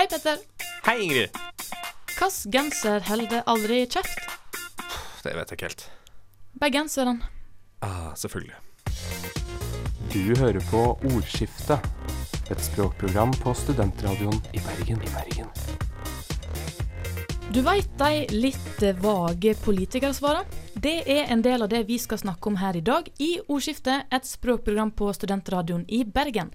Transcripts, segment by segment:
Hei, Petter. Hei, Ingrid. Hvilken genser holder aldri kjeft? Det vet jeg ikke helt. Bergenseren. Ah, selvfølgelig. Du hører på Ordskiftet, et språkprogram på studentradioen i Bergen. I Bergen. Du veit de litt vage politikersvara? Det er en del av det vi skal snakke om her i dag i Ordskiftet, et språkprogram på studentradioen i Bergen.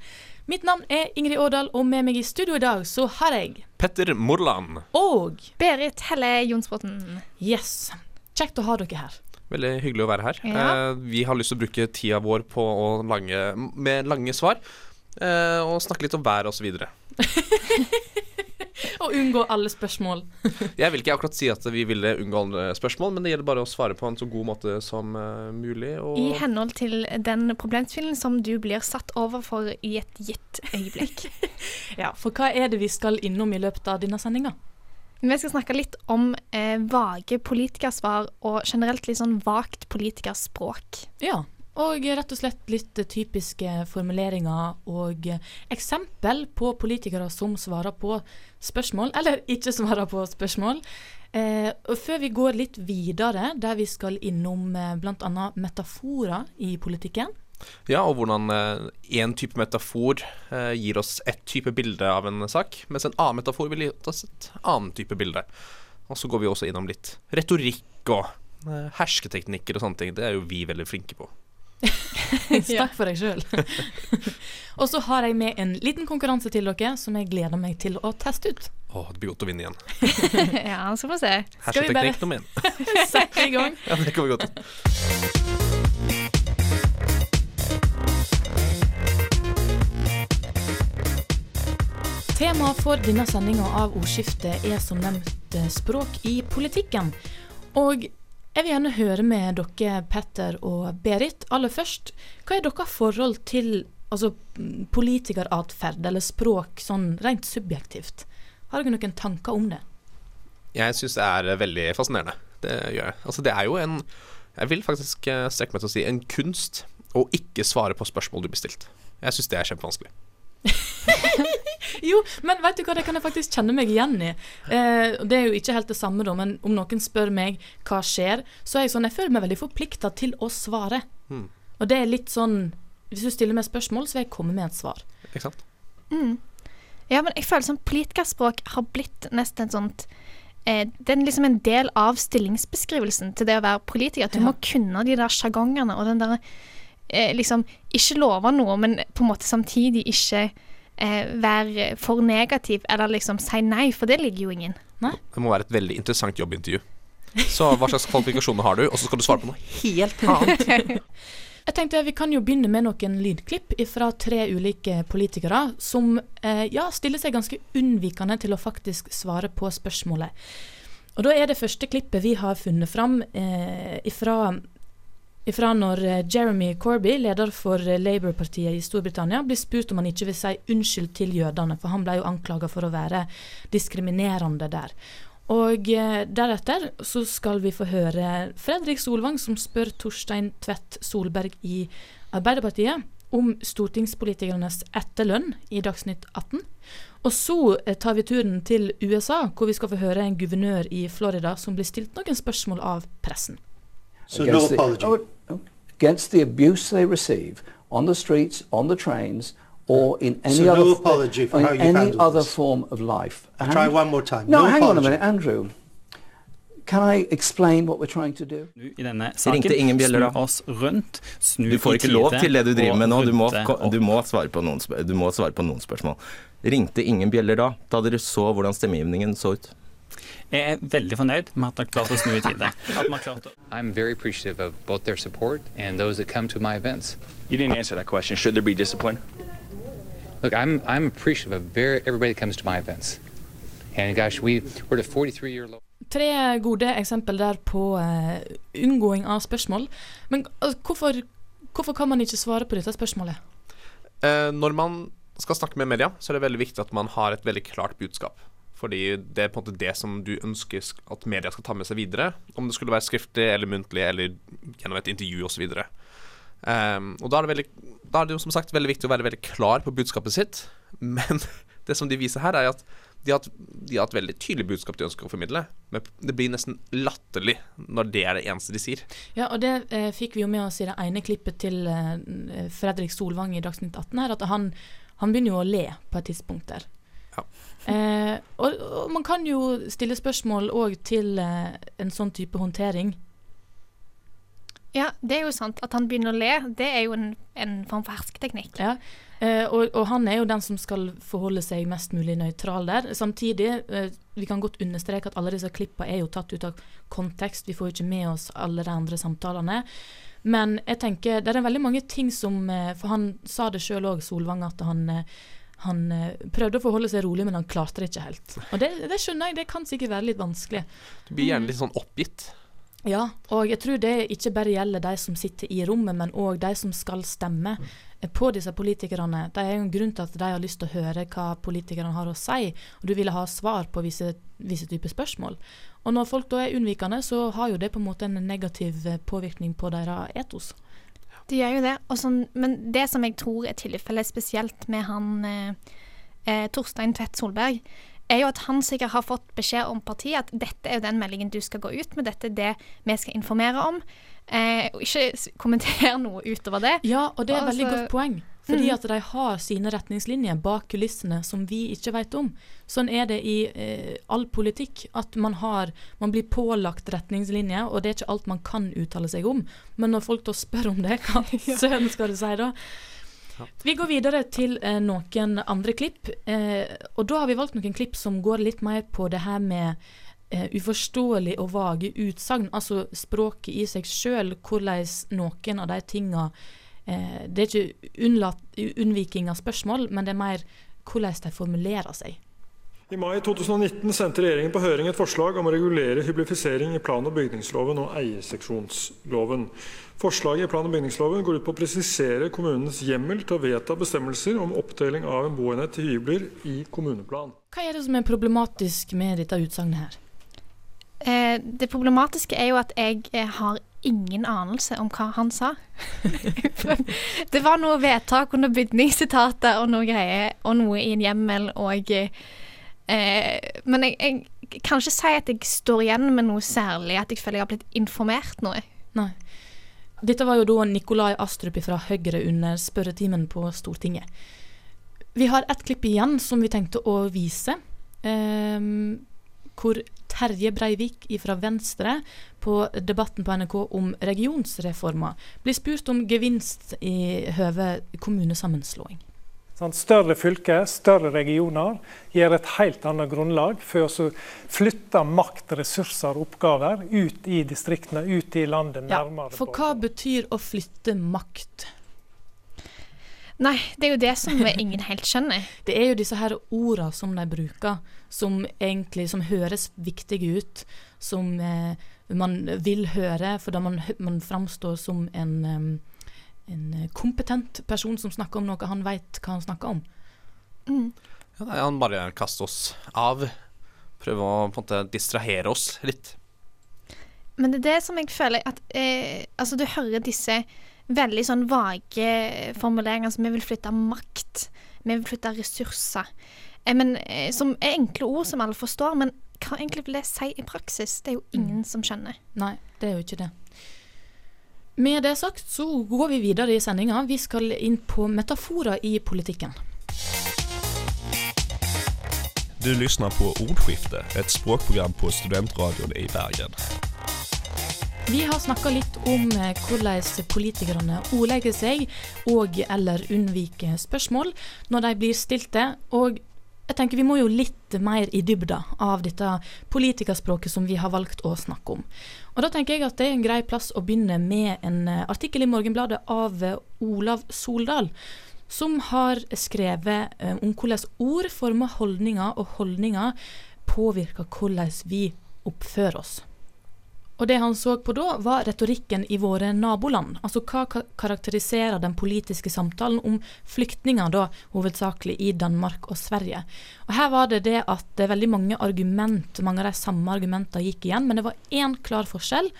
Mitt navn er Ingrid Årdal, og med meg i studio i dag så har jeg Petter Morland. Og Berit Helle Jonsbråten. Yes. Kjekt å ha dere her. Veldig hyggelig å være her. Ja. Eh, vi har lyst til å bruke tida vår på å lange, med lange svar. Eh, og snakke litt om været osv. Og unngå alle spørsmål. Jeg vil ikke akkurat si at vi ville unngå alle spørsmål, men det gjelder bare å svare på en så god måte som uh, mulig. Og I henhold til den problemstillingen som du blir satt overfor i et gitt øyeblikk. Ja, For hva er det vi skal innom i løpet av denne sendinga? Vi skal snakke litt om eh, vage politikersvar og generelt litt sånn vagt politikerspråk. Ja. Og rett og slett litt typiske formuleringer og eksempel på politikere som svarer på spørsmål, eller ikke svarer på spørsmål. Eh, og før vi går litt videre, der vi skal innom eh, bl.a. metaforer i politikken. Ja, og hvordan én type metafor eh, gir oss ett type bilde av en sak, mens en annen metafor vil gi oss et annet type bilde. Og så går vi også innom litt retorikk og eh, hersketeknikker og sånne ting. Det er jo vi veldig flinke på. Snakk for deg sjøl. og så har jeg med en liten konkurranse til dere som jeg gleder meg til å teste ut. Å, det blir godt å vinne igjen. ja, så får vi se. Skal vi bare- Hersketeknikk nummer én. Sett i gang. Ja, det kommer godt ut. Temaet for denne sendinga av Ordskiftet er som nevnt eh, språk i politikken. Og jeg vil gjerne høre med dere, Petter og Berit. Aller først, hva er deres forhold til altså, politikeratferd eller språk sånn rent subjektivt? Har dere noen tanker om det? Jeg syns det er eh, veldig fascinerende. Det gjør jeg. Altså, det er jo en Jeg vil faktisk eh, strekke meg til å si en kunst å ikke svare på spørsmål du blir stilt. Jeg syns det er kjempevanskelig. Jo, men vet du hva, det kan jeg faktisk kjenne meg igjen i. Eh, det er jo ikke helt det samme, da, men om noen spør meg hva skjer, så er jeg sånn Jeg føler meg veldig forplikta til å svare. Mm. Og det er litt sånn Hvis du stiller meg spørsmål, så vil jeg komme med et svar. Ikke sant? Mm. Ja, men jeg føler som politikerspråk har blitt nesten et sånt eh, Det er liksom en del av stillingsbeskrivelsen til det å være politiker. At du Ja. må kunne de der sjargongene og den der eh, liksom Ikke love noe, men på en måte samtidig ikke eh, være for negativ eller liksom si nei, for det ligger jo ingen. Det må være et veldig interessant jobbintervju. Så hva slags kvalifikasjoner har du? Og så skal du svare på noe helt annet. Jeg tenkte Vi kan jo begynne med noen lydklipp fra tre ulike politikere som eh, ja, stiller seg ganske unnvikende til å faktisk svare på spørsmålet. Og Da er det første klippet vi har funnet fram eh, ifra, ifra når eh, Jeremy Corby, leder for eh, Labour-partiet i Storbritannia, blir spurt om han ikke vil si unnskyld til jødene, for han ble jo anklaga for å være diskriminerende der. Og eh, deretter så skal vi få høre Fredrik Solvang som spør Torstein Tvedt Solberg i Arbeiderpartiet om stortingspolitikernes etterlønn i Dagsnytt 18. Og så tar vi turen til USA, hvor vi skal få høre en guvernør i Florida som blir stilt noen spørsmål av pressen. So no against the- apology. oh, against the abuse they receive on the streets, on the trains, or in any So no other apology for in how you've any other this. form of life. I'll try one more time. No, No hang on a minute, Andrew. Can I explain what we're trying to do? Nu i denne saken. Ringte ingen bjeller da? Snu oss rundt. Snu Du får i ikke lov tide til det du driver og med nå. Du må, runde ko- du opp. må, svare, på noen, spør- du må svare på noen spørsmål. Ringte ingen bjeller da, da dere så hvordan stemmegivningen så ut? Jeg er veldig fornøyd med at dere klarte å snu i tide. At man klarte å I'm very appreciative of both their support and those that come to my events. You didn't answer that question. Should there be discipline? Look, I'm I'm appreciative of very everybody that comes to my events. And gosh, we we're at a 43 year low. Tre gode eksempel der på uh, unngåing av spørsmål. Men uh, hvorfor, hvorfor kan man ikke svare på dette spørsmålet? Uh, når man skal snakke med media, så er det veldig viktig at man har et veldig klart budskap. Fordi det er på en måte det som du ønsker at media skal ta med seg videre. Om det skulle være skriftlig eller muntlig eller gjennom et intervju osv. Um, og da er, veldig, da er det jo som sagt veldig viktig å være veldig klar på budskapet sitt. Men det som de viser her, er at de har, de har et veldig tydelig budskap de ønsker å formidle, men det blir nesten latterlig når det er det eneste de sier. Ja, og det eh, fikk vi jo med oss i det ene klippet til eh, Fredrik Solvang i Dagsnytt 18 her, at han, han begynner jo å le på et tidspunkt der. Ja. Eh, og, og man kan jo stille spørsmål òg til eh, en sånn type håndtering. Ja, det er jo sant. At han begynner å le, det er jo en, en form for hersketeknikk. Ja. Eh, og, og, han er jo den som skal forholde seg mest mulig nøytral der. Samtidig, eh, vi kan godt understreke at alle disse klippa er jo tatt ut av kontekst. Vi får jo ikke med oss alle de andre samtalene. Men jeg tenker, det er veldig mange ting som eh, For han sa det sjøl òg, Solvang, at han, eh, han eh, prøvde å forholde seg rolig, men han klarte det ikke helt. Og det, det skjønner jeg, det kan sikkert være litt vanskelig. Du blir gjerne litt sånn oppgitt. Ja, og jeg tror det ikke bare gjelder de som sitter i rommet, men òg de som skal stemme på disse politikerne. Det er jo en grunn til at de har lyst til å høre hva politikerne har å si, og du ville ha svar på visse, visse typer spørsmål. Og når folk da er unnvikende, så har jo det på en måte en negativ påvirkning på deres etos. Det gjør jo det. Også, men det som jeg tror er tilfellet, spesielt med han eh, eh, Torstein Tvedt Solberg, er jo at han sikkert har fått beskjed om partiet at dette er jo den meldingen du skal gå ut med, dette er det vi skal informere om. Eh, og ikke kommentere noe utover det. Ja, og det er et veldig godt poeng. Fordi mm. at de har sine retningslinjer bak kulissene som vi ikke vet om. Sånn er det i eh, all politikk. At man, har, man blir pålagt retningslinjer, og det er ikke alt man kan uttale seg om. Men når folk da spør om det, hva søren skal du si da? Vi går videre til eh, noen andre klipp. Eh, og da har vi valgt noen klipp som går litt mer på det her med eh, uforståelig og vage utsagn. Altså språket i seg sjøl, hvordan noen av de tinga eh, Det er ikke unnlatt, unnviking av spørsmål, men det er mer hvordan de formulerer seg. I mai 2019 sendte regjeringen på høring et forslag om å regulere hyblifisering i plan- og bygningsloven og eierseksjonsloven. Forslaget i plan- og bygningsloven går ut på å presisere kommunens hjemmel til å vedta bestemmelser om oppdeling av en boenhet til hybler i kommuneplan. Hva er det som er problematisk med dette utsagnet her? Eh, det problematiske er jo at jeg eh, har ingen anelse om hva han sa. det var noe vedtak under bygningssitatet og noe greier, og noe i en hjemmel og eh, Men jeg, jeg kan ikke si at jeg står igjen med noe særlig, at jeg føler jeg har blitt informert noe. Nei. Dette var jo da Nikolai Astrup fra Høyre under spørretimen på Stortinget. Vi har et klipp igjen som vi tenkte å vise. Eh, hvor Terje Breivik fra Venstre på debatten på NRK om regionsreformer blir spurt om gevinst i høve kommunesammenslåing. Større fylker, større regioner gir et helt annet grunnlag for å flytte makt, ressurser og oppgaver ut i distriktene, ut i landet, Ja, nærmere. for hva betyr å flytte makt? Nei, det er jo det som ingen helt skjønner. Det er jo disse her orda som de bruker, som egentlig som høres viktige ut, som eh, man vil høre, fordi man, man framstår som en, en kompetent person som snakker om noe han vet hva han snakker om. Mm. Ja, nei, han bare kaster oss av. Prøver å på en måte distrahere oss litt. Men det er det som jeg føler at eh, Altså, du hører disse veldig sånn vage formuleringene som vi vil flytte makt, vi vil flytte ressurser. Eh, men, eh, som er enkle ord som alle forstår, men hva egentlig vil det si i praksis? Det er jo ingen som skjønner. Nei, det er jo ikke det. Med det sagt så går vi videre i sendinga. Vi skal inn på metaforer i politikken. Du lyssnar på Ordskifte, et språkprogram på Studentradion i Bergen. Vi har snakka litt om eh, hvordan politikerne ordlegger seg og eller unnviker spørsmål når de blir stilte. Og jeg tenker vi må jo litt mer i dybda av dette politikerspråket som vi har valgt å snakke om. Og da tenker jeg at det er en grei plass å begynne med en eh, artikkel i Morgenbladet av eh, Olav Soldal. Som har skrevet eh, om hvordan ord former holdninger, og holdninger påvirker hvordan vi oppfører oss. Og det han så på da, var retorikken i våre naboland. Altså hva karakteriserer den politiske samtalen om flyktninger, da hovedsakelig i Danmark og Sverige. Og her var det det at veldig mange argument, mange av de samme argumentene gikk igjen, men det var én klar forskjell,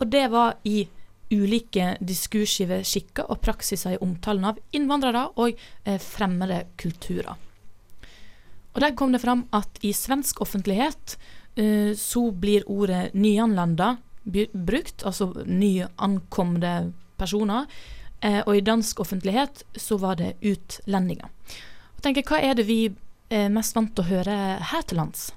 og det var i ulike diskursive skikker og praksiser i omtalen av innvandrere og eh, fremmede kulturer. Og der kom det fram at i svensk offentlighet så blir ordet nyanlanda brukt, altså nyankomne personer. Eh, og i dansk offentlighet så var det utlendinger. Og tenker, Hva er det vi er mest vant til å høre her til lands?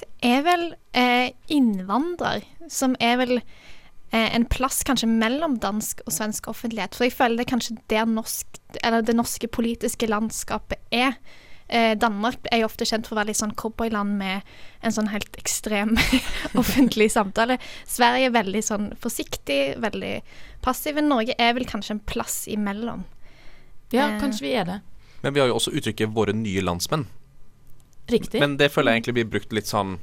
Det er vel eh, innvandrer, som er vel eh, en plass kanskje mellom dansk og svensk offentlighet. For jeg føler det er kanskje der norsk, det norske politiske landskapet er. Eh, Danmark er jo ofte kjent for å være litt sånn cowboyland med en sånn helt ekstrem offentlig samtale. Sverige er veldig sånn forsiktig, veldig passiv. Norge er vel kanskje en plass imellom. Ja, Eh. kanskje vi er det. Men vi har jo også uttrykket 'våre nye landsmenn'. Riktig. Men det føler jeg egentlig blir brukt litt sånn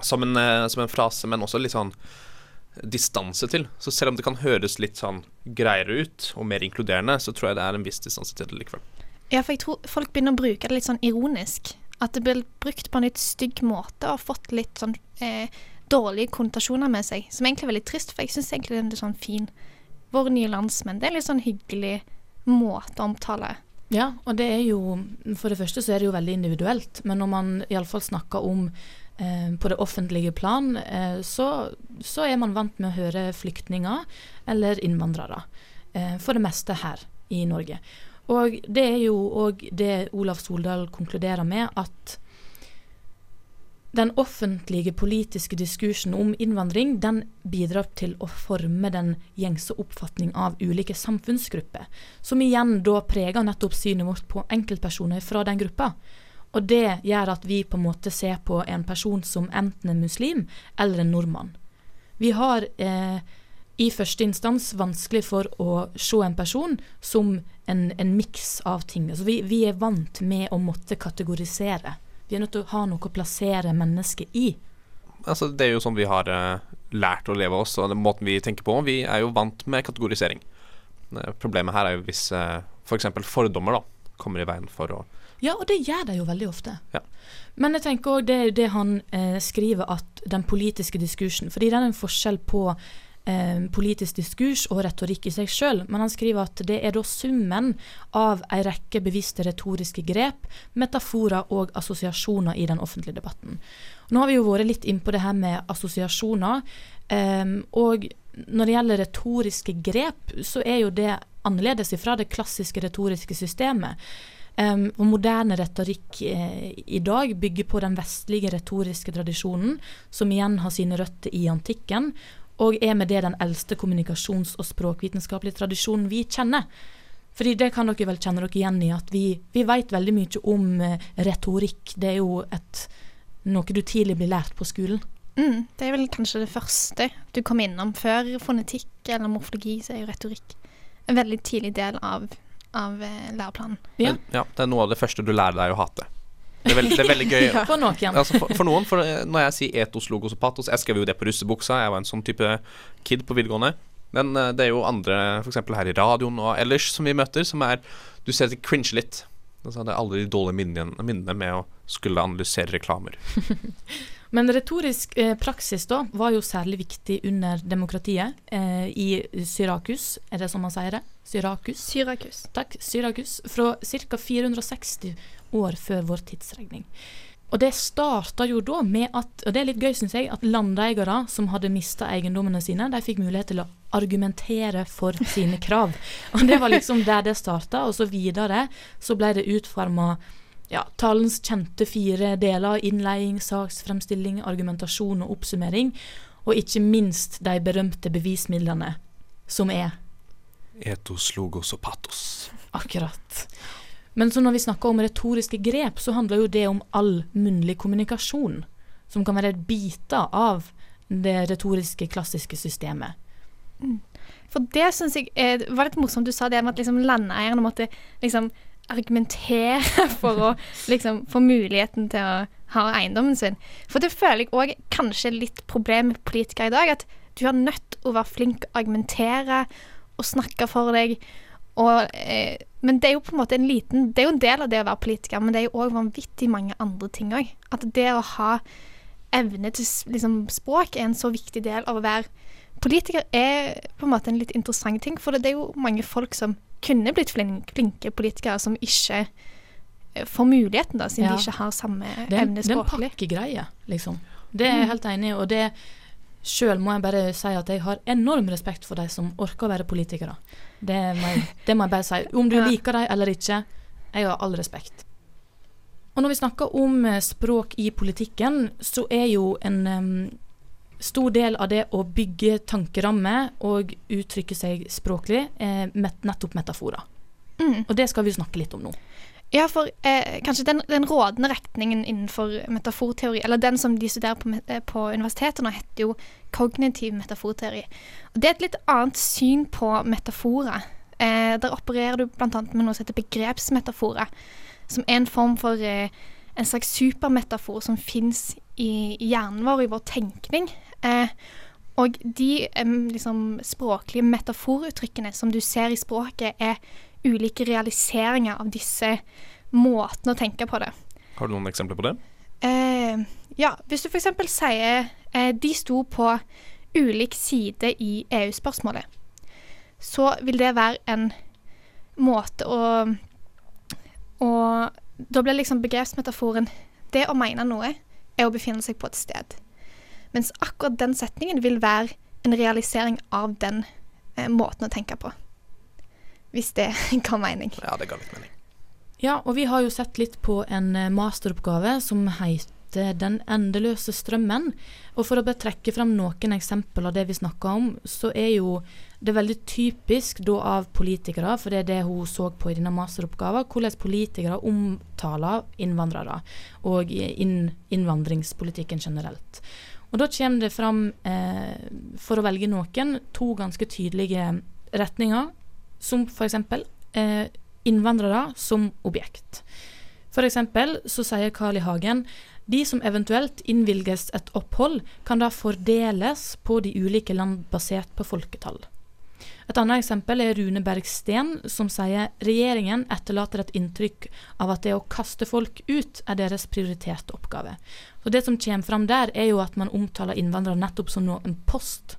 som en, eh, som en frase, men også litt sånn distanse til. Så selv om det kan høres litt sånn greiere ut og mer inkluderende, så tror jeg det er en viss distanse til det likevel. Ja, for jeg tror folk begynner å bruke det litt sånn ironisk. At det blir brukt på en litt stygg måte og fått litt sånn eh, dårlige konnotasjoner med seg. Som egentlig er veldig trist, for jeg syns egentlig det er litt sånn fin. Våre nye landsmenn. Det er en litt sånn hyggelig måte å omtale. Ja, og det er jo For det første så er det jo veldig individuelt, men når man iallfall snakker om eh, på det offentlige plan, eh, så, så er man vant med å høre flyktninger eller innvandrere. Eh, for det meste her i Norge. Og det er jo òg det Olav Soldal konkluderer med, at den offentlige politiske diskursen om innvandring den bidrar til å forme den gjengse oppfatning av ulike samfunnsgrupper, som igjen da preger nettopp synet vårt på enkeltpersoner fra den gruppa. Og det gjør at vi på en måte ser på en person som enten en muslim eller en nordmann. Vi har eh, i første instans vanskelig for å se en person som en, en miks av ting. Altså vi, vi er vant med å måtte kategorisere. Vi er nødt til å ha noe å plassere mennesket i. Altså, det er jo sånn vi har uh, lært å leve oss, og den måten vi tenker på. Vi er jo vant med kategorisering. Eh, problemet her er jo hvis uh, f.eks. For fordommer da, kommer i veien for å Ja, og det gjør de jo veldig ofte. Ja. Men jeg tenker også det er jo det han eh, skriver, at den politiske diskursen Fordi det er en forskjell på eh, politisk diskurs og retorikk i seg sjøl, men han skriver at det er da summen av ei rekke bevisste retoriske grep, metaforer og assosiasjoner i den offentlige debatten. Nå har vi jo vært litt inn på det her med assosiasjoner. eh, og når det gjelder retoriske grep, så er jo det annerledes ifra det klassiske retoriske systemet. Um, og moderne retorikk eh, i dag bygger på den vestlige retoriske tradisjonen, som igjen har sine røtter i antikken, og er med det den eldste kommunikasjons- og språkvitenskapelige tradisjonen vi kjenner. Fordi det kan dere vel kjenne dere igjen i, at vi, vi vet veldig mye om eh, retorikk. Det er jo et, noe du tidlig blir lært på skolen. Mm, det er vel kanskje det første du kom innom. Før fonetikk eller morfologi, så er jo retorikk en veldig tidlig del av, av eh, læreplanen. Ja. ja, det er noe av det første du lærer deg å hate. Det er veldig, det er veldig gøy. Ja. For noen. Altså for, for noen, for eh, når jeg sier etos, logos og patos Jeg skrev jo det på russebuksa, jeg var en sånn type kid på videregående. Men eh, det er jo andre, f.eks. her i radioen og ellers, som vi møter, som er Du ser det cringe litt. Altså, det er alle de dårlige minnene, minnene med å skulle analysere reklamer. Men retorisk eh, praksis da var jo særlig viktig under demokratiet eh, i Syrakus, er det som man sier det? Syrakus? Syrakus. Takk, Syrakus. Fra ca. 460 år før vår tidsregning. Og det starta jo da med at, og det er litt gøy syns jeg, at landeiere som hadde mista eiendommene sine, de fikk mulighet til å argumentere for sine krav. Og det var liksom der det starta, og så videre så ble det utforma ja, talens kjente fire deler. innleiing, saksfremstilling, argumentasjon og oppsummering. Og ikke minst de berømte bevismidlene, som er Etos, logos og patos. Akkurat. Men så når vi snakker om retoriske grep, så handler jo det om all munnlig kommunikasjon. Som kan være biter av det retoriske, klassiske systemet. For det syns jeg eh, var litt morsomt du sa det med at liksom landeierne måtte liksom argumentere for å liksom få muligheten til å ha eiendommen sin. For det føler jeg òg kanskje litt problem med politikere i dag. At du er nødt å være flink å argumentere og snakke for deg. Og, eh, men det er jo på en måte en liten Det er jo en del av det å være politiker, men det er jo òg vanvittig mange andre ting òg. At det å ha evne til liksom, språk er en så viktig del av å være politiker, er på en måte en litt interessant ting. For det er jo mange folk som kunne blitt flinke, flinke politikere, som ikke får muligheten, da, siden Ja. de ikke har samme evne språklig. det er en pakkegreie, liksom. Det er jeg helt enig i, og det sjøl må jeg bare si at jeg har enorm respekt for de som orker å være politikere. Det må jeg, det må jeg bare si. Om du liker dem eller ikke, jeg har all respekt. Og når vi snakker om eh, språk i politikken, så er jo en um, stor del av det å bygge tankerammer og uttrykke seg språklig eh, met, nettopp metaforer. Mm. Og det skal vi snakke litt om nå. Ja, for eh, kanskje den, den rådende retningen innenfor metaforteori, eller den som de studerer på, eh, på universitetet nå, heter jo kognitiv metaforteori. Og det er et litt annet syn på metaforer. Eh, der opererer du bl.a. med noe som heter begrepsmetaforer, som er en form for eh, en slags supermetafor som fins i, hjernen vår, i vår tenkning. Eh, og de liksom, språklige metaforuttrykkene som du ser i språket, er ulike realiseringer av disse måtene å tenke på det. Har du noen eksempler på det? Eh, ja, hvis du f.eks. sier eh, de sto på ulik side i EU-spørsmålet, så vil det være en måte å Og da blir liksom begrepsmetaforen Det å mene noe er å befinne seg på et sted. Mens akkurat den setningen vil være en realisering av den eh, måten å tenke på. Hvis det ga mening. Ja, det ga litt mening. Ja, og vi har jo sett litt på en eh, masteroppgave som heter Den endeløse strømmen. Og for å bare trekke frem noen eksempler av det vi snakka om, så er jo det veldig typisk da av politikere, for det er det hun så på i denne masteroppgaven, hvordan politikere omtaler innvandrere og inn, innvandringspolitikken generelt. Og da kommer det fram, eh, for å velge noen, to ganske tydelige retninger, som f.eks. Eh, innvandrere som objekt. Eksempel så sier Carl I. Hagen de som eventuelt innvilges et opphold, kan da fordeles på de ulike land basert på folketall. Et annet eksempel er Rune Bergsten, som sier regjeringen etterlater et inntrykk av at det å kaste folk ut er deres prioriterte oppgave. Så Det som kommer fram der, er jo at man omtaler innvandrere nettopp som en post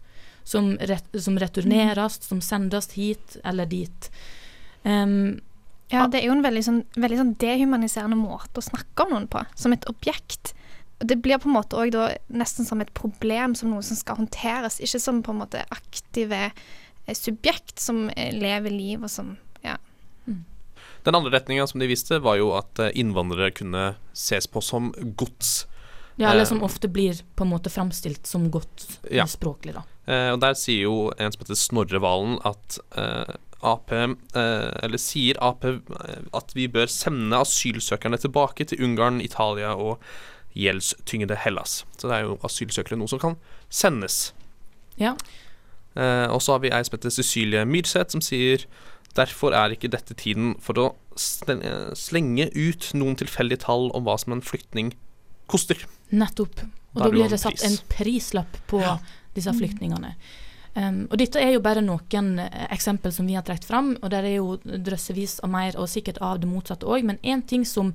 som, ret, som returneres, som sendes hit eller dit. Um, Ja, det er jo en veldig sånn, veldig sånn dehumaniserende måte å snakke om noen på, som et objekt. Det blir på en måte òg nesten som et problem, som noe som skal håndteres, ikke som på en måte aktive eh, subjekt som eh, lever liv, og som Ja. Den andre retninga som de viste, var jo at eh, innvandrere kunne ses på som gods. Ja, eller Eh, som ofte blir på en måte framstilt som godt Ja. språklig, da. Eh, og Der sier jo en som heter Snorre Valen at eh, Ap eh, Eller sier Ap eh, at vi bør sende asylsøkerne tilbake til Ungarn, Italia og gjeldstyngede Hellas. Så det er jo asylsøkere noe som kan sendes. Ja. Eh, og så har vi ei som heter Cecilie Myrseth, som sier Derfor er ikke dette tiden for å slenge ut noen tilfeldige tall om hva som en flyktning koster. Nettopp. Og Da blir det satt en prislapp på Ja. disse flyktningene. Um, og dette er jo bare noen eh, eksempel som vi har trukket fram, og der er jo drøssevis av mer, og sikkert av det motsatte òg. Men én ting som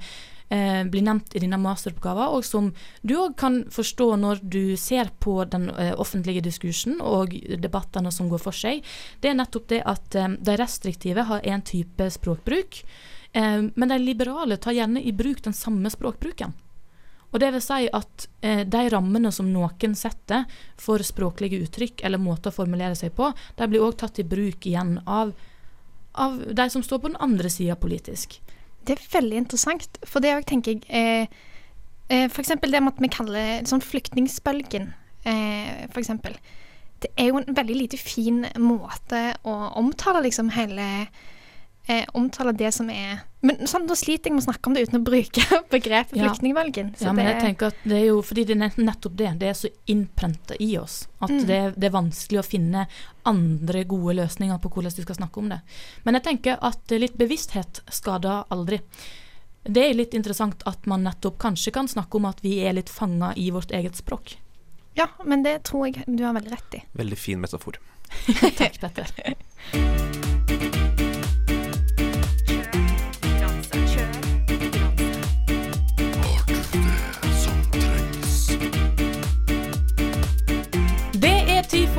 eh, blir nevnt i denne masteroppgaven, og som du òg kan forstå når du ser på den eh, offentlige diskursen og debattene som går for seg, det er nettopp det at eh, de restriktive har én type språkbruk, men de liberale tar gjerne i bruk den samme språkbruken. Og det vil si at eh, de rammene som noen setter for språklige uttrykk eller måter å formulere seg på, de blir òg tatt i bruk igjen av, av de som står på den andre sida politisk. Det er veldig interessant, for det òg tenker jeg eh, eh, eksempel det med at vi kaller sånn flyktningsbølgen, eh, f.eks. Det er jo en veldig lite fin måte å omtale liksom hele eh, Omtale det som er Men sånn, da sliter jeg med å snakke om det uten å bruke begrepet Ja. flyktningbølgen. Ja, men jeg tenker at det er jo fordi det er nettopp det. Det er så innprenta i oss at Mm. det, det er vanskelig å finne andre gode løsninger på hvordan du skal snakke om det. Men jeg tenker at litt bevissthet skader aldri. Det er litt interessant at man nettopp kanskje kan snakke om at vi er litt fanga i vårt eget språk. ja, men det tror jeg du har veldig rett i. Veldig fin metafor. Takk, Petter.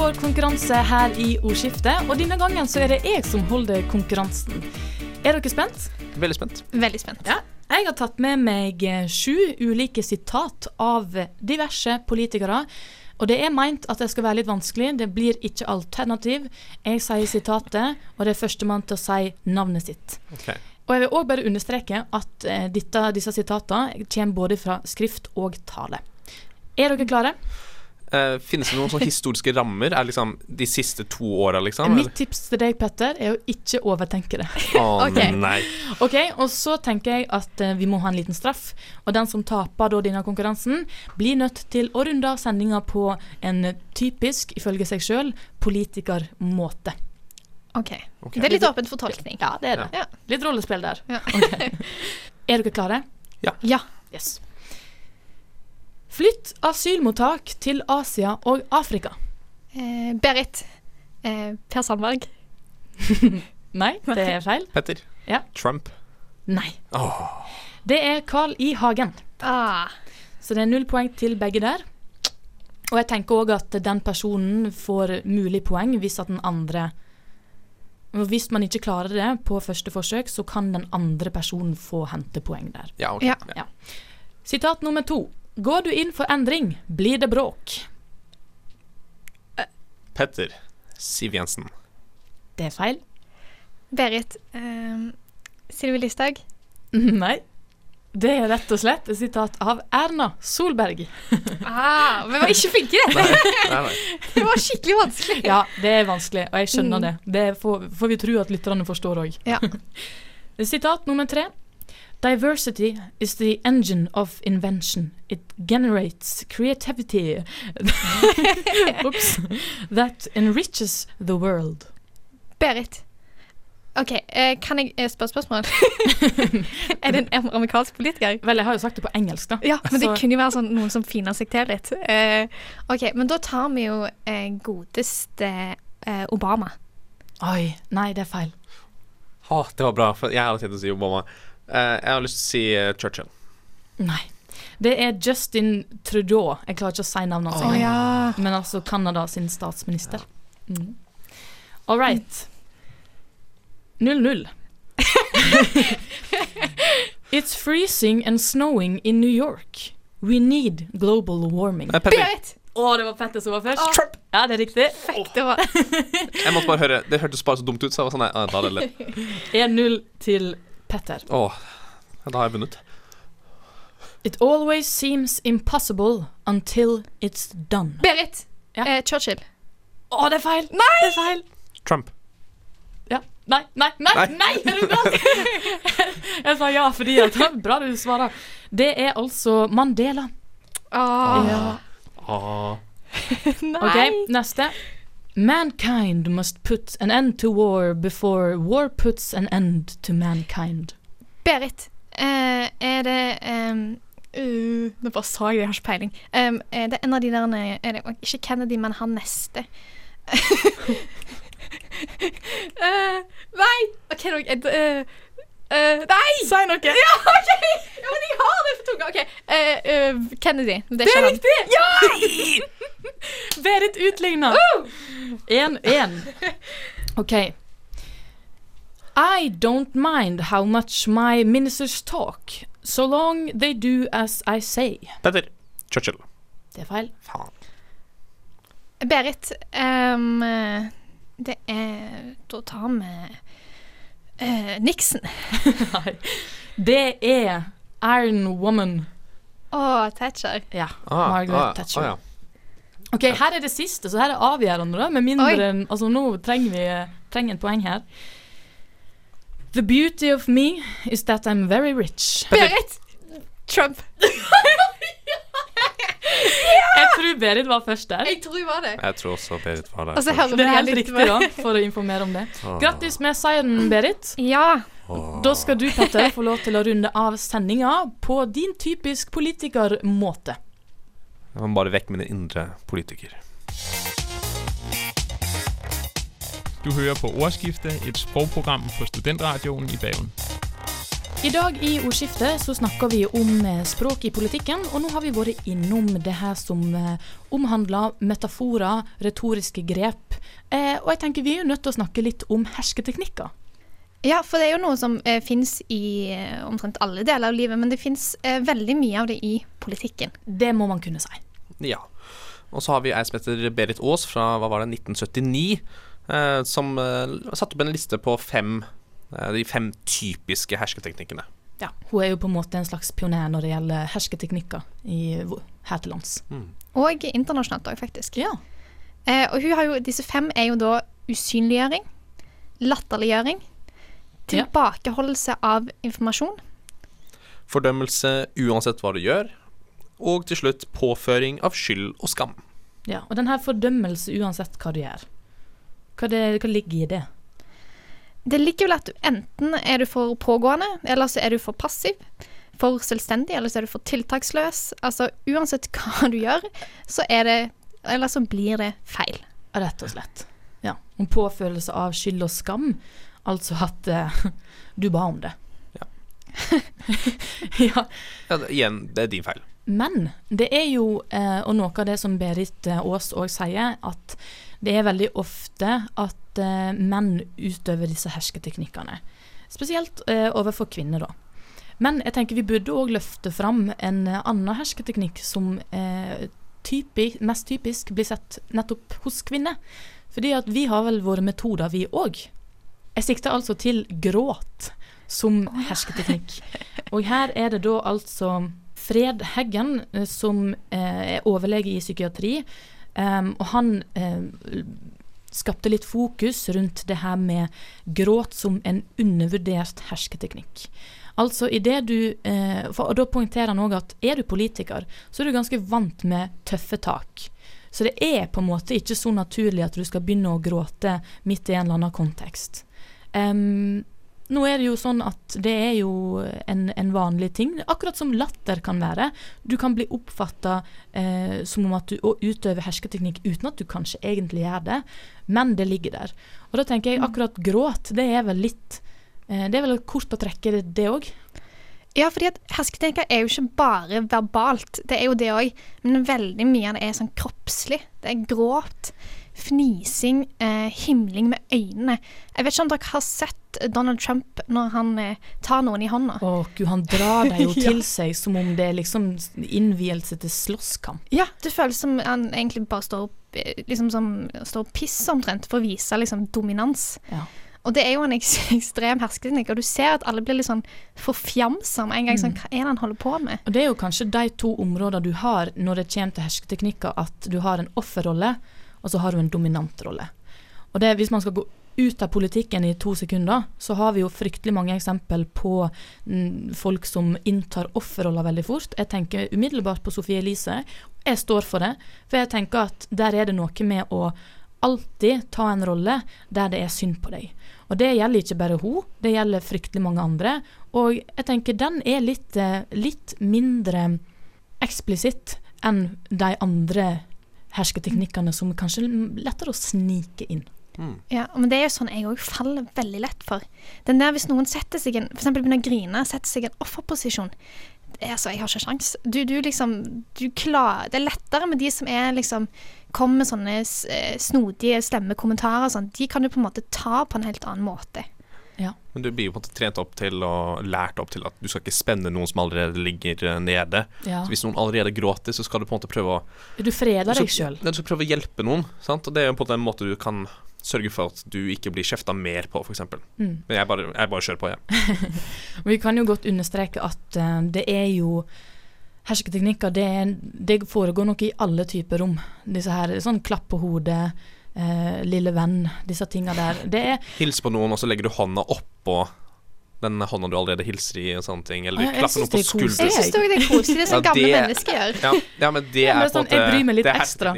for konkurranse her i Ordskiftet, og denne gangen så er det jeg som holder konkurransen. Er dere spent? Veldig spent. Veldig spent. Ja. Jeg har tatt med meg sju ulike sitat av diverse politikere. Og det er meint at det skal være litt vanskelig. Det blir ikke alternativ. Jeg sier sitatet, og det er førstemann til å si navnet sitt. Okay. Og jeg vil òg bare understreke at eh, dette, disse sitatene kommer både fra skrift og tale. Er dere klare? Eh, finnes det noen sånne historiske rammer? Er liksom de siste to åra, liksom? Mitt tips til deg, Petter, er å ikke overtenke det. Oh, okay. nei. Ok, og så tenker jeg at uh, vi må ha en liten straff. Og den som taper da denne konkurransen, blir nødt til å runde av sendinga på en typisk, ifølge seg sjøl, politikermåte. OK. Det er litt åpent for tolkning. Ja, det er det. Ja. Litt rollespill der. Ja. Okay. Er dere klare? Ja. Ja. Yes. Asylmottak til Asia og Afrika. Eh, Berit. Eh, per Sandberg. Nei, det er feil. Petter. Ja. Trump. Nei. Oh. Det er Carl I. Hagen. Ah. Så det er null poeng til begge der. Og jeg tenker òg at den personen får mulig poeng hvis at den andre Hvis man ikke klarer det på første forsøk, så kan den andre personen få hente poeng der. Ja, ok. Ja. Ja. Sitat nummer to. Går du inn for endring, blir det bråk. Petter. Siv Jensen. Det er feil. Berit. Uh, Sylvi Listhaug. Nei. Det er rett og slett et sitat av Erna Solberg. Ah, vi var ikke flinke! i dette! det var skikkelig vanskelig. Ja, det er vanskelig, og jeg skjønner Mm. det. Det får, får vi tro at lytterne forstår òg. Ja. Sitat nummer tre. Diversity is the engine of invention. It generates creativity Oops. that enriches the world. Berit. OK, eh, kan jeg eh, spørre spørsmål? er det en amerikansk politiker? Vel, jeg har jo sagt det på engelsk, da. Ja, men det kunne jo være sånn, noen som finer seg til litt. Eh, OK, men da tar vi jo eh, godeste eh, Obama. Oi, nei, det er feil. Å, det var bra, for jeg har tenkt å si Obama. Eh, jeg har lyst til å si eh, Churchill. Nei. Det er Justin Trudeau. Jeg klarer ikke å si navnet hans. Oh, engang. ja. Men altså Canada sin statsminister. Mm. All right. 0-0. It's freezing and snowing in New York. We need global warming. Uh, å, oh, det var Petter som var først. Ja, det er riktig. Det var Jeg måtte bare høre Det hørtes bare så dumt ut, så jeg var sånn nei, ah, Da er det lett. 1-0 til Petter. Å, da har jeg vunnet. It always seems impossible until it's done. Berit! Ja. Eh, Churchill. Å, det er feil! Nei! Det er feil. Trump. Ja. Nei, nei, nei! Nei. nei, er du gal? Jeg sa ja fordi at Bra du svarer. Det er altså Mandela. Ah. Ja. Ah. Nei. OK, neste. Mankind must put an end to war before war puts an end to mankind. Berit. uh, er det um, uh, Nå bare sa jeg det, jeg har ikke peiling. Um, er det en av de der er det, Ikke Kennedy, men han neste. uh, nei! OK, da eh, Nei! Si noe. Ja, OK! Ja, men jeg har det for tunga. Okay. Uh, uh, Kennedy. Det er, ikke han. riktig! Ja! Berit utligna. 1-1. OK. I don't mind how much my ministers talk, so long they do as I say. Petter. Churchill. Det er feil. Faen. Berit. Um, det er Da tar vi eh, Nixon. Nei. Det er Iron Woman. Å, Thatcher. Ja. Ah, Margaret ah, Thatcher. ah, ja. OK, her er det siste, så her er avgjørende, da. Med mindre enn Altså, nå trenger vi trenger en poeng her. The beauty of me is that I'm very rich. Berit! Trump. Jeg tror Berit var først der. Jeg tror jeg var det. Jeg tror også Berit var der. Og så hører Det er helt riktig, da, for å informere om det. Grattis med seieren, Berit. Ja. Da skal du, Petter, få lov til å runde av sendinga på din typisk politikermåte. Jeg må bare vekk mine indre politiker. Du hører på Ordskiftet, et sprogprogram på Studentradioen i Bergen. I dag i ordskiftet så snakker vi om eh, språk i politikken, og nå har vi vært innom det her som eh, omhandler metaforer, retoriske grep. Eh, og jeg tenker vi er jo nødt til å snakke litt om hersketeknikker. Ja, for det er jo noe som eh, fins i eh, omtrent alle deler av livet, men det fins eh, veldig mye av det i politikken. Det må man kunne si. Ja. Og så har vi ei som heter Berit Aas fra hva var det, 1979, eh, som eh, satte opp en liste på fem, de fem typiske hersketeknikkene. Ja, Hun er jo på en måte en slags pioner når det gjelder hersketeknikker i, her til lands. Og internasjonalt òg, faktisk. Ja. Eh, og hun har jo, disse fem er jo da usynliggjøring, latterliggjøring, tilbakeholdelse av informasjon, Fordømmelse uansett hva du gjør, og til slutt påføring av skyld og skam. Ja, Og denne fordømmelse uansett hva du gjør. Hva, det, hva ligger i det? Det ligger vel at du enten er du for pågående, eller så er du for passiv. For selvstendig, eller så er du for tiltaksløs. Altså uansett hva du gjør, så er det Eller så blir det feil. Rett og slett. Ja. En påfølelse av skyld og skam. Altså at uh, du ba om det. Ja. ja. Ja, det, igjen, det er din feil. Men det er jo, eh, og noe av det som Berit eh, Aas òg sier, at det er veldig ofte at eh, menn utøver disse hersketeknikkene. Spesielt eh, overfor kvinner, da. Men jeg tenker vi burde òg løfte fram en annen hersketeknikk som eh, typi, mest typisk blir sett nettopp hos kvinner. Fordi at vi har vel våre metoder, vi òg. Jeg sikter altså til gråt som hersketeknikk. Og her er det da altså Fred Heggen, som er overlege i psykiatri, og han skapte litt fokus rundt det her med gråt som en undervurdert hersketeknikk. Altså i det du eh, for, Og da poengterer han òg at er du politiker, så er du ganske vant med tøffe tak. Så det er på en måte ikke så naturlig at du skal begynne å gråte midt i en eller annen kontekst. Em, nå er det jo sånn at det er jo en, en vanlig ting, akkurat som latter kan være. Du kan bli oppfatta eh, som om at du utøver hersketeknikk uten at du kanskje egentlig gjør det, men det ligger der. Og da tenker jeg akkurat gråt, det er vel litt eh, Det er vel kort på trekket, det òg. Ja, fordi at hersketeknikker er jo ikke bare verbalt, det er jo det òg. Men veldig mye av det er sånn kroppslig. Det er gråt, fnising, eh, himling med øynene. Jeg vet ikke om dere har sett Donald Trump når han eh, tar noen i hånda. Å gud, han drar deg jo Ja. til seg som om det er liksom innvielse til slåsskamp. Ja, det føles som han egentlig bare står, opp, eh, liksom som, står og pisser omtrent for å vise liksom dominans. Ja. Og det er jo en eks ekstrem hersketeknikk, og du ser at alle blir litt sånn forfjamsa med en gang. Sånn, hva er det han holder på med? Og det er jo kanskje de to områdene du har når det kommer til hersketeknikker, at du har en offerrolle, og så har du en dominant rolle. Og det, hvis man skal gå ut av politikken i to sekunder, så har vi jo fryktelig mange eksempel på mm, folk som inntar offerroller veldig fort. Jeg tenker umiddelbart på Sofie Elise. Jeg står for det, for jeg tenker at der er det noe med å alltid ta en rolle der det er synd på deg. Og det gjelder ikke bare hun, det gjelder fryktelig mange andre. Og jeg tenker den er litt, eh, litt mindre eksplisitt enn de andre hersketeknikkene som kanskje er lettere å snike inn. Ja, men det er jo sånn jeg òg faller veldig lett for. Den der hvis noen setter seg en, for eksempel begynner å grine, setter seg i en offerposisjon. Er, altså, jeg har ikke sjans. Du, du liksom, du klarer, det er lettere med de som er liksom kommer med sånne eh, snodige, slemme kommentarer og sånn. De kan du på en måte ta på en helt annen måte. Men du blir jo på en måte trent opp til og lært opp til at du skal ikke spenne noen som allerede ligger eh, nede. Ja. Så hvis noen allerede gråter, så skal du på en måte prøve å Du freder deg sjøl. Du skal prøve å hjelpe noen, sant? og det er jo på en måte du kan sørge for at du ikke blir kjefta mer på, f.eks. Mm. Men jeg bare, jeg bare kjører på, jeg. Vi kan jo godt understreke at uh, det er jo Hersketeknikker, det, det foregår nok i alle typer rom. Disse her, sånn klapp på hodet, eh, lille venn, disse tinga der. Det er Hils på noen, og så legger du hånda oppå den hånda du allerede hilser i, og sånne ting. Eller Ja, klapper noen på det er skulderen. Jeg syns òg det er koselig. Det sånn Ja, gamle det- mennesker gjør. Ja, ja, men det Ja, men er det er på en måte jeg bryr meg litt det ekstra.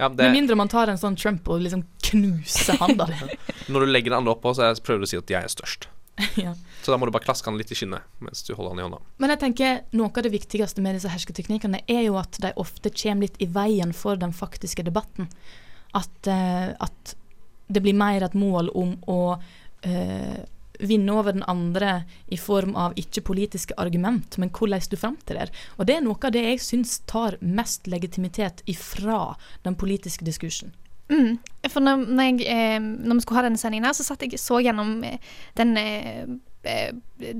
Ja, det, Med mindre man tar en sånn Trump og liksom knuser handa di. når du legger den andre oppå, så er- prøver du å si at jeg er størst. ja. Så da må du bare klaske han litt i skinnet mens du holder han i hånda. Men jeg tenker noe av det viktigste med disse hersketeknikkene er jo at de ofte kommer litt i veien for den faktiske debatten. At, eh, at det blir mer et mål om å eh, vinne over den andre i form av ikke politiske argument, men hvordan du framtrer. Og det er noe av det jeg syns tar mest legitimitet ifra den politiske diskursen. Mm. For når, når, jeg, eh, når vi skulle ha denne sendingen her, så satt jeg så gjennom eh, den eh,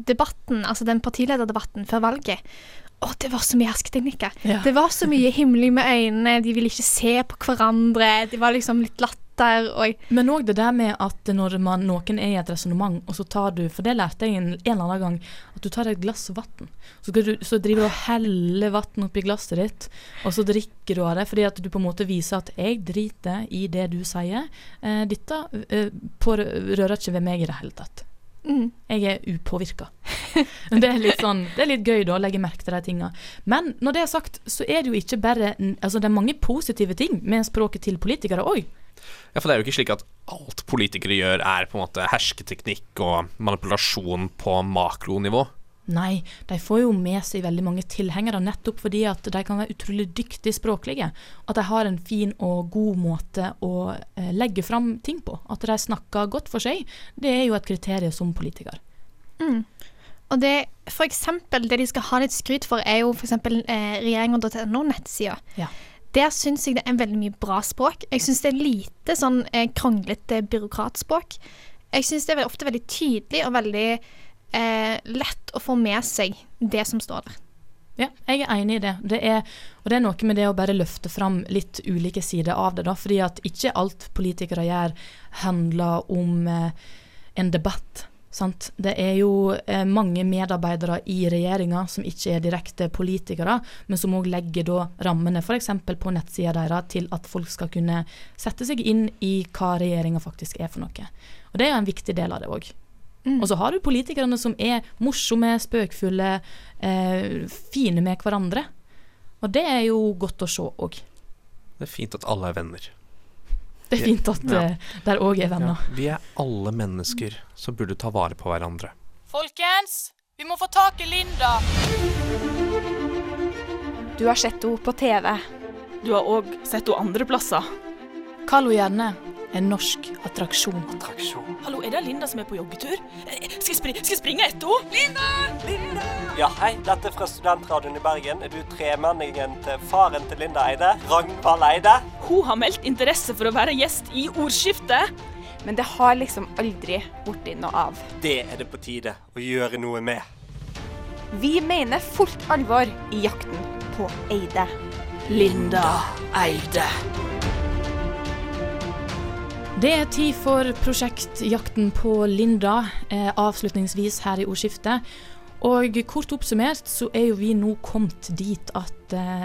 debatten, altså den partilederdebatten før valget. Å, det var så mye hersketeknikker. Ja. Det var så mye himling med øynene, de ville ikke se på hverandre, det var liksom litt latter og Men òg det der med at når man, noen er i et resonnement, og så tar du For det lærte jeg en, en eller annen gang, at du tar et glass vann. Så, du- så driver du og heller vann oppi glasset ditt, og så drikker du av det, fordi at du på en måte viser at 'jeg driter i det du sier'. Eh, dette eh, på, rører ikke ved meg i det hele tatt. Mm. Jeg er upåvirka. det er litt sånn, det er litt gøy da, å legge merke til de tinga. Men når det er sagt, så er det jo ikke bare Altså, det er mange positive ting med språket til politikere òg. Ja, for det er jo ikke slik at alt politikere gjør er på en måte hersketeknikk og manipulasjon på makronivå. Nei, de får jo med seg veldig mange tilhengere nettopp fordi at de kan være utrolig dyktige språklige. At de har en fin og god måte å eh, legge fram ting på. At de snakker godt for seg, det er jo et kriterium som politiker. Mm. Og det, for eksempel, det de skal ha litt skryt for, er jo eksempel eh, regjeringen.no-nettsida. Ja. Der syns jeg det er veldig mye bra språk. Jeg syns det er lite sånn eh, kronglete byråkratspråk. Jeg syns det er ofte veldig tydelig og veldig eh, lett å få med seg det som står der. Ja, jeg er enig i det. det er, og det er noe med det å bare løfte fram litt ulike sider av det. da, fordi at ikke alt politikere gjør, handler om eh, en debatt. Sant? Det er jo eh, mange medarbeidere i regjeringa som ikke er direkte politikere, men som òg legger da rammene f.eks. på nettsida deres til at folk skal kunne sette seg inn i hva regjeringa faktisk er for noe. Og det er jo en viktig del av det òg. Mm. Og så har du politikerne som er morsomme, spøkfulle, eh, fine med hverandre. Og det er jo godt å se òg. Det er fint at alle er venner. Det er fint at Ja. eh, der òg er venner. Vi er alle mennesker som burde ta vare på hverandre. Folkens, vi må få tak i Linda. Du har sett henne på TV. Du har òg sett henne andre plasser. Kall henne gjerne en norsk attraksjon. Hallo, er det Linda som er på joggetur? Eh, Skal jeg, spri skal jeg springe etter henne? Linda! Linda! Ja, hei. Dette er fra Studentradioen i Bergen. Er du tremenningen til faren til Linda Eide? Ragnvald Eide? Hun har meldt interesse for å være gjest i Ordskiftet. Men det har liksom aldri blitt noe av. Det er det på tide å gjøre noe med. Vi mener fullt alvor i jakten på Eide. Linda Eide. Det er tid for prosjekt Jakten på Linda, eh, avslutningsvis her i ordskiftet. Og kort oppsummert så er jo vi nå kommet dit at eh,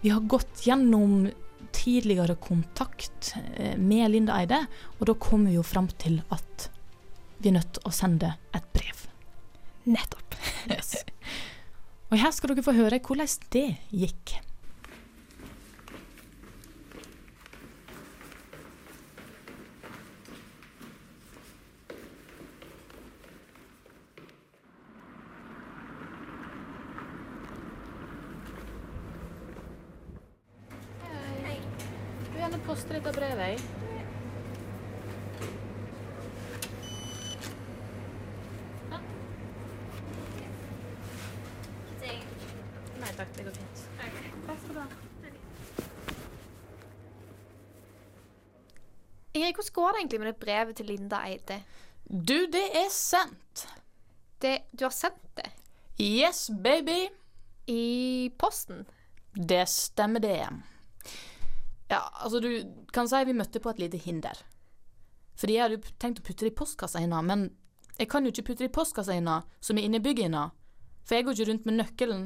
vi har gått gjennom tidligere kontakt eh, med Linda Eide, og da kommer vi jo fram til at vi er nødt til å sende et brev. Nettopp. Yes. Og her skal dere få høre hvordan det gikk. Du vil gjerne poste dette brevet, jeg. Nei takk, det går fint. Takk skal du ha. Ingrid, hvordan går det egentlig med det brevet til Linda Eide? Du, det er sendt. Det, du har sendt det? Yes, baby. I posten? Det stemmer det. Ja, altså du kan si vi møtte på et lite hinder. Fordi jeg hadde tenkt å putte det i postkassa hennes, men jeg kan jo ikke putte det i postkassa hennes som er inne i bygget hennes. For jeg går ikke rundt med nøkkelen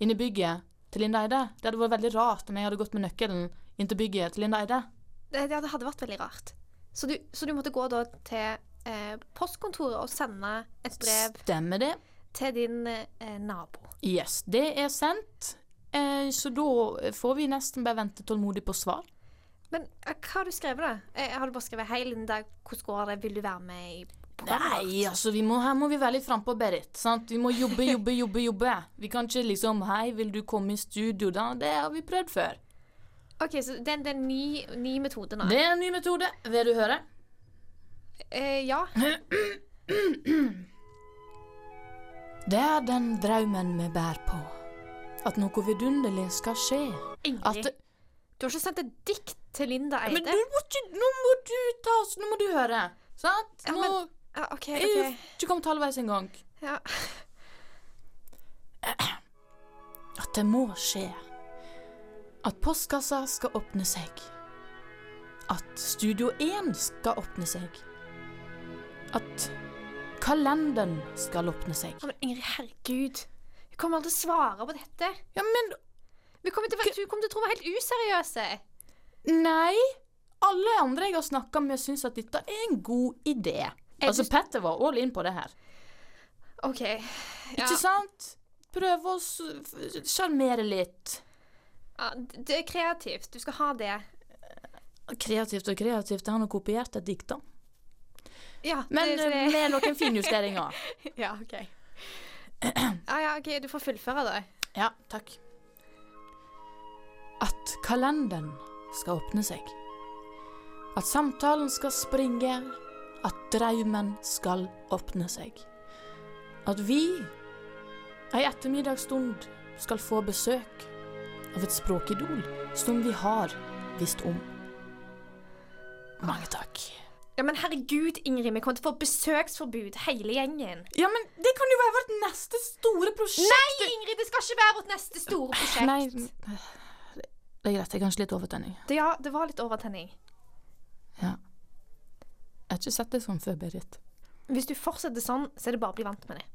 inn i bygget til Linda Eide. Det hadde vært veldig rart om jeg hadde gått med nøkkelen inn til bygget til Linda Eide. Det, det hadde vært veldig rart. Så du, så du måtte gå da til eh, postkontoret og sende et brev Stemmer det. til din eh, nabo. Yes, det er sendt. Eh, så da får vi nesten bare vente tålmodig på svar. Men eh, hva har du skrevet, da? Eh, har du bare skrevet 'Hei, Linda, hvordan går det? Vil du være med i? Nei, altså vi må, her må vi være litt frampå, Berit. Sant? Vi må jobbe, jobbe, jobbe. jobbe. Vi kan ikke liksom 'Hei, vil du komme i studio?' Da, det har vi prøvd før. OK, så det, det er en ny, ny metode nå? Det er en ny metode. Vil du høre? Eh, ja. Det er den drømmen vi bærer på. At noe vidunderlig skal skje. Ingrid. Du har ikke sendt et dikt til Linda Eide? Men du må ikke Nå må du ta oss Nå må du høre. Sant? Ja, Nå men- ja, OK. Jeg er ikke kommet halvveis engang. Ja. At det må skje. At postkassa skal åpne seg. At Studio 1 skal åpne seg. At kalenderen skal åpne seg. Men Ingrid, herregud. Jeg kommer aldri til å svare på dette. Ja, men Vi kommer til, Du kommer til å tro vi er helt useriøse. Nei. Alle andre jeg har snakka med, syns at dette er en god idé. Altså, Petter var all in på det her. OK. Ikke sant? Prøve å sjarmere litt. Ja, det er kreativt. Du skal ha det. Kreativt og kreativt. Jeg har kopiert et dikt, da. Ja, Men det, det. med noen finjusteringer. ja, OK. Ja, ja, OK. Du får fullføre, da. Ja, takk. At kalenderen skal åpne seg. At samtalen skal springe. At drømmen skal åpne seg. At vi ei ettermiddagsstund skal få besøk av et språkidol som vi har visst om. Mange takk. Ja, Men herregud, Ingrid, vi kommer til å få besøksforbud, hele gjengen. Ja, men det kan jo være vårt neste store prosjekt. Nei, Ingrid, det skal ikke være vårt neste store prosjekt. Nei, det er greit. Det er kanskje litt overtenning. Det, ja, det var litt overtenning. Ja. Jeg har ikke sett det sånn før, Berit. Hvis du fortsetter sånn, så er det bare å bli vant med det.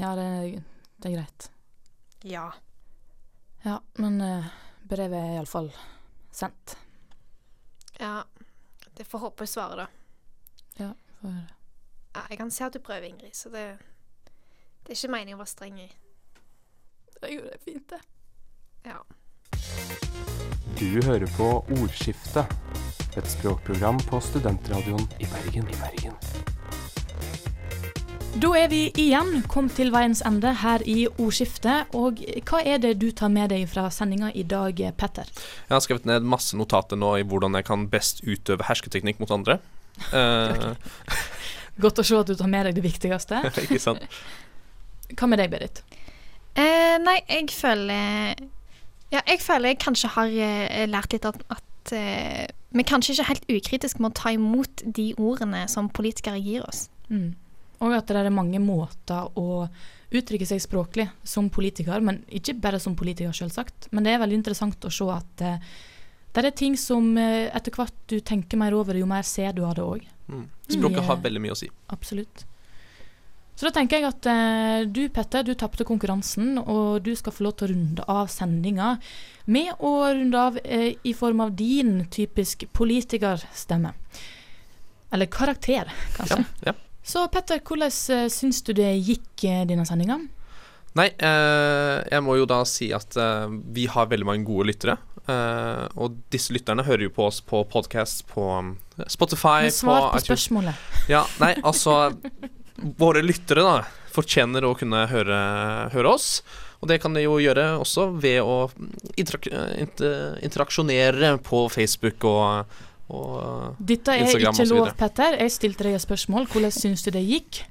Ja, det, det er greit. Ja. Ja, men uh, brevet er iallfall sendt. Ja. Det får håpe svaret, da. Ja, får høre. Ja, jeg kan se at du prøver, Ingrid, så det Det er ikke meningen å være streng i. Det gjorde det fint, det. Ja. Du hører på Ordskifte, et språkprogram på studentradioen i Bergen. I Bergen. Da er vi igjen kommet til veiens ende her i ordskiftet. Og hva er det du tar med deg fra sendinga i dag, Petter? Jeg har skrevet ned masse notater nå i hvordan jeg kan best utøve hersketeknikk mot andre. okay. Godt å se at du tar med deg det viktigste. ikke sant? Hva med deg, Berit? Eh, nei, jeg føler Ja, jeg føler jeg kanskje har eh, lært litt at, at eh, vi kanskje ikke helt ukritisk med å ta imot de ordene som politikere gir oss. Mm. Og at det er mange måter å uttrykke seg språklig som politiker, men ikke bare som politiker, selvsagt. Men det er veldig interessant å se at eh, det er ting som eh, etter hvert du tenker mer over, jo mer ser du av det òg. Mm. Språket har veldig mye å si. Absolutt. Så da tenker jeg at eh, du, Petter, du tapte konkurransen, og du skal få lov til å runde av sendinga med å runde av eh, i form av din typisk politikerstemme. Eller karakter, kanskje. Ja, ja. Så Petter, hvordan uh, syns du det gikk uh, denne sendinga? Nei, eh, jeg må jo da si at eh, vi har veldig mange gode lyttere. Eh, og disse lytterne hører jo på oss på podkast på um, Spotify Men svar på på spørsmålet. Ja, nei, altså Våre lyttere da fortjener å kunne høre, høre oss. Og det kan de jo gjøre også ved å interak interaksjonere på Facebook og, og Dette er Instagram ikke lov. Petter. Jeg stilte deg et spørsmål. Hvordan syns du det gikk?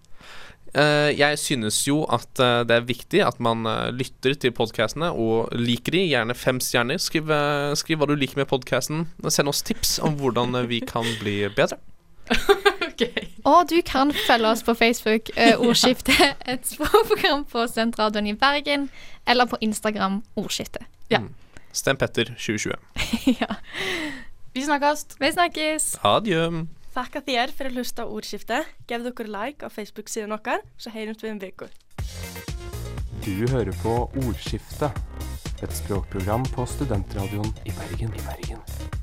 Uh, jeg synes jo at uh, det er viktig at man uh, lytter til podkastene og liker de, gjerne fem stjerner. Skriv, skriv hva du liker med podkasten. Send oss tips om hvordan vi kan bli bedre. Og du kan følge oss på Facebook, eh, Ordskifte, et språkprogram på Studentradioen i Bergen, eller på Instagram, Ordskiftet. Ja. Mm. Stem Petter 2020. Vi snakkes. Vi snakkes. Adjø. Takk at dere for å hlusta på ordskiftet. Gev dere like av Facebook-siden vår, så høres vi om uke. Du hører på Ordskifte, et språkprogram på studentradioen i Bergen. I Bergen.